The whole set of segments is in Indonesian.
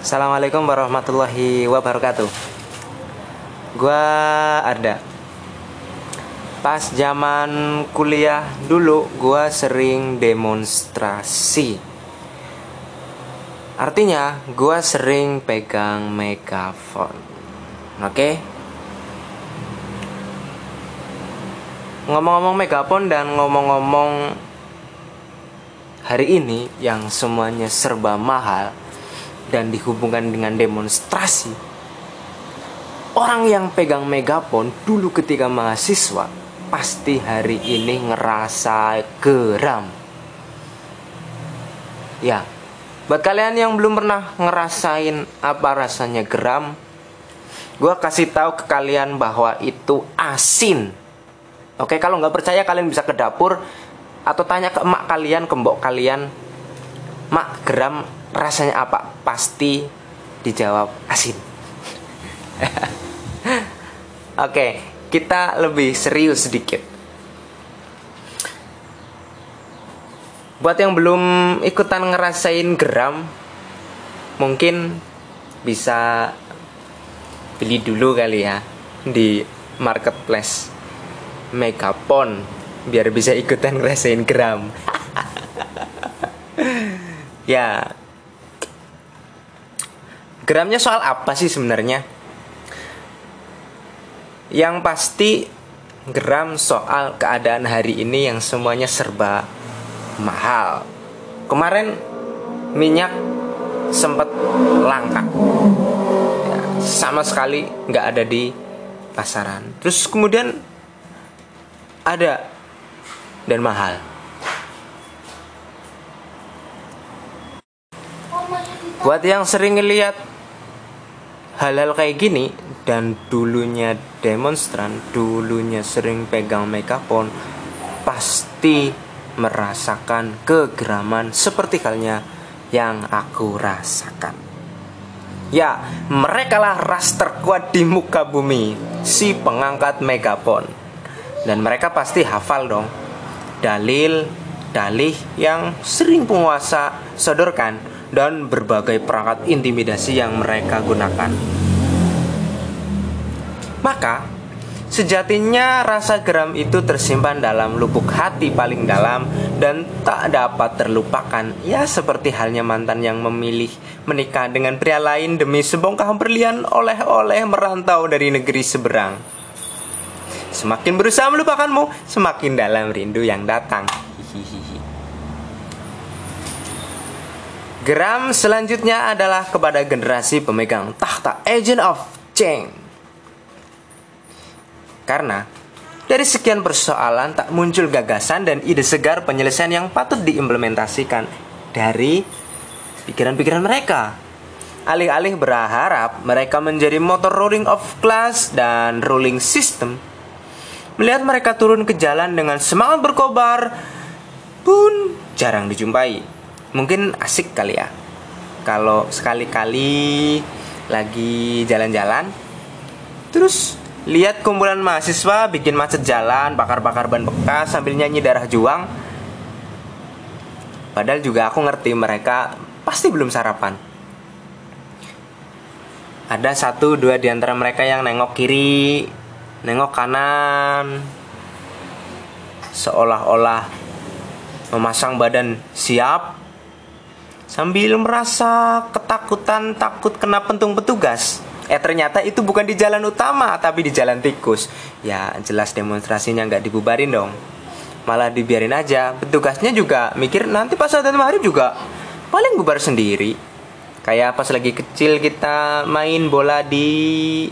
Assalamualaikum warahmatullahi wabarakatuh. Gua Arda. Pas zaman kuliah dulu gua sering demonstrasi. Artinya gua sering pegang megafon. Oke? Ngomong-ngomong megafon dan ngomong-ngomong hari ini yang semuanya serba mahal dan dihubungkan dengan demonstrasi. Orang yang pegang megafon dulu ketika mahasiswa pasti hari ini ngerasa geram. Ya, buat kalian yang belum pernah ngerasain apa rasanya geram, gue kasih tahu ke kalian bahwa itu asin. Oke, kalau nggak percaya kalian bisa ke dapur atau tanya ke emak kalian, ke mbok kalian, mak geram rasanya apa? Pasti dijawab asin. Oke, kita lebih serius sedikit. Buat yang belum ikutan ngerasain geram, mungkin bisa beli dulu kali ya di marketplace Megapon biar bisa ikutan ngerasain geram. ya. Geramnya soal apa sih sebenarnya? Yang pasti geram soal keadaan hari ini yang semuanya serba mahal. Kemarin minyak sempat langka, ya, sama sekali nggak ada di pasaran. Terus kemudian ada dan mahal. Buat yang sering lihat hal-hal kayak gini dan dulunya demonstran, dulunya sering pegang megafon, pasti merasakan kegeraman seperti halnya yang aku rasakan. Ya, merekalah ras terkuat di muka bumi, si pengangkat megafon. Dan mereka pasti hafal dong dalil dalih yang sering penguasa sodorkan dan berbagai perangkat intimidasi yang mereka gunakan. Maka, sejatinya rasa geram itu tersimpan dalam lubuk hati paling dalam dan tak dapat terlupakan. Ya, seperti halnya mantan yang memilih menikah dengan pria lain demi sebongkah berlian oleh-oleh merantau dari negeri seberang. Semakin berusaha melupakanmu, semakin dalam rindu yang datang. Hihihi. Geram selanjutnya adalah kepada generasi pemegang tahta Agent of Change. Karena dari sekian persoalan tak muncul gagasan dan ide segar penyelesaian yang patut diimplementasikan dari pikiran-pikiran mereka. Alih-alih berharap mereka menjadi motor rolling of class dan ruling system, melihat mereka turun ke jalan dengan semangat berkobar pun jarang dijumpai. Mungkin asik kali ya. Kalau sekali-kali lagi jalan-jalan terus lihat kumpulan mahasiswa bikin macet jalan, bakar-bakar ban bekas sambil nyanyi darah juang. Padahal juga aku ngerti mereka pasti belum sarapan. Ada satu dua di antara mereka yang nengok kiri, nengok kanan, seolah-olah memasang badan siap sambil merasa ketakutan takut kena pentung petugas. Eh ternyata itu bukan di jalan utama tapi di jalan tikus. Ya jelas demonstrasinya nggak dibubarin dong. Malah dibiarin aja. Petugasnya juga mikir nanti pas ada hari juga paling bubar sendiri. Kayak pas lagi kecil kita main bola di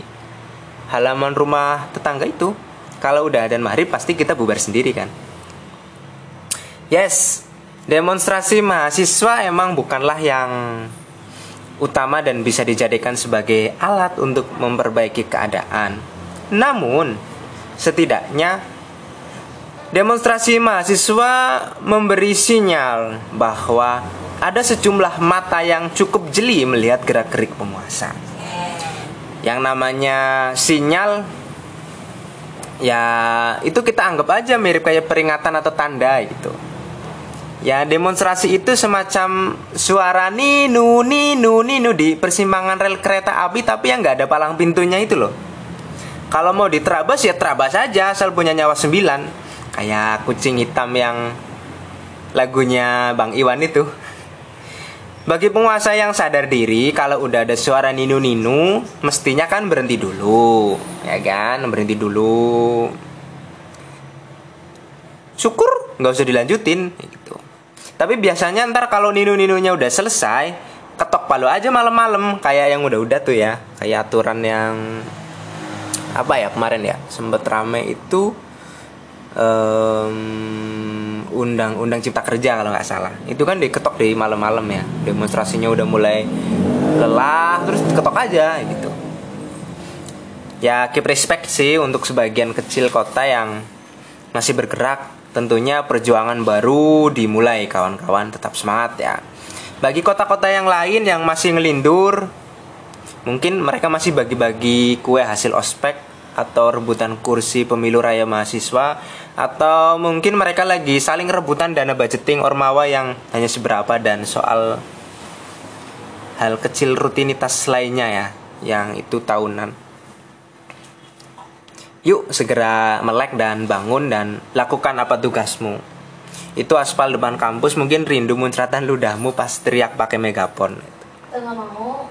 halaman rumah tetangga itu. Kalau udah dan maghrib pasti kita bubar sendiri kan. Yes, demonstrasi mahasiswa emang bukanlah yang utama dan bisa dijadikan sebagai alat untuk memperbaiki keadaan. Namun, setidaknya demonstrasi mahasiswa memberi sinyal bahwa ada sejumlah mata yang cukup jeli melihat gerak-gerik penguasa. Yang namanya sinyal ya itu kita anggap aja mirip kayak peringatan atau tanda gitu. Ya demonstrasi itu semacam suara ninu ninu ninu di persimpangan rel kereta api tapi yang nggak ada palang pintunya itu loh. Kalau mau diterabas ya terabas aja asal punya nyawa sembilan. Kayak kucing hitam yang lagunya Bang Iwan itu. Bagi penguasa yang sadar diri, kalau udah ada suara ninu-ninu, mestinya kan berhenti dulu, ya kan? Berhenti dulu. Syukur nggak usah dilanjutin, gitu. Tapi biasanya ntar kalau ninu-ninunya udah selesai, ketok palu aja malam-malam, kayak yang udah-udah tuh ya, kayak aturan yang apa ya kemarin ya, sempet rame itu um, undang-undang cipta kerja kalau nggak salah. Itu kan diketok di malam-malam ya. Demonstrasinya udah mulai lelah terus ketok aja gitu. Ya keep respect sih untuk sebagian kecil kota yang masih bergerak tentunya perjuangan baru dimulai kawan-kawan. Tetap semangat ya. Bagi kota-kota yang lain yang masih ngelindur mungkin mereka masih bagi-bagi kue hasil ospek atau rebutan kursi pemilu raya mahasiswa atau mungkin mereka lagi saling rebutan dana budgeting ormawa yang hanya seberapa dan soal hal kecil rutinitas lainnya ya yang itu tahunan yuk segera melek dan bangun dan lakukan apa tugasmu. Itu aspal depan kampus mungkin rindu muncratan ludahmu pas teriak pakai megapon. Mau?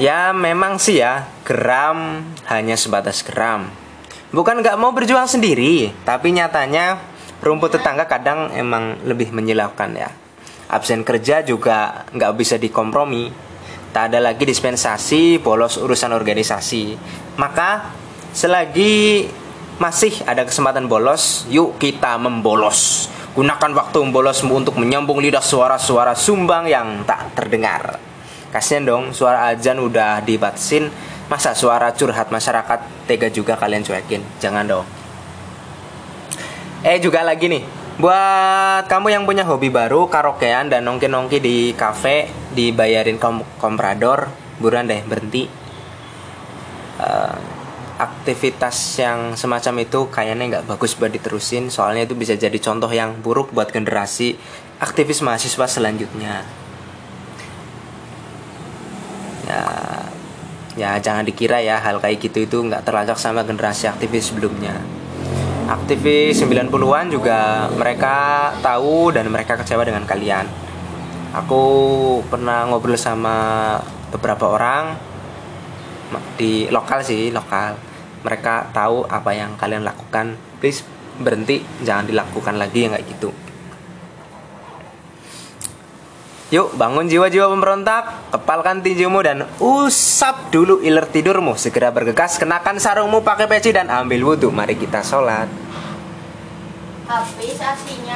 Ya memang sih ya. Gram hanya sebatas gram Bukan nggak mau berjuang sendiri Tapi nyatanya rumput tetangga kadang emang lebih menyilaukan ya. Absen kerja juga nggak bisa dikompromi Tak ada lagi dispensasi bolos urusan organisasi. Maka selagi masih ada kesempatan bolos Yuk kita membolos. Gunakan waktu membolosmu untuk menyambung lidah suara-suara sumbang yang tak terdengar. Kasian dong suara ajan udah dibatasin Masa suara curhat masyarakat tega juga kalian cuekin? Jangan dong. Eh juga lagi nih. Buat kamu yang punya hobi baru Karaokean dan nongki-nongki di cafe Dibayarin kom komprador Buruan deh berhenti. Uh, Aktivitas yang semacam itu Kayaknya nggak bagus buat diterusin Soalnya itu bisa jadi contoh yang buruk buat generasi Aktivis mahasiswa selanjutnya. Ya ya jangan dikira ya hal kayak gitu itu nggak terlacak sama generasi aktivis sebelumnya. Aktivis 90-an juga mereka tahu dan mereka kecewa dengan kalian aku pernah ngobrol sama beberapa orang di lokal sih lokal. Mereka tahu apa yang kalian lakukan. Please berhenti jangan dilakukan lagi ya nggak gitu. Yuk bangun jiwa-jiwa pemberontak Kepalkan tinjumu dan usap dulu iler tidurmu. Segera bergegas kenakan sarungmu pakai peci dan ambil wudhu. Mari kita sholat. Habis asinya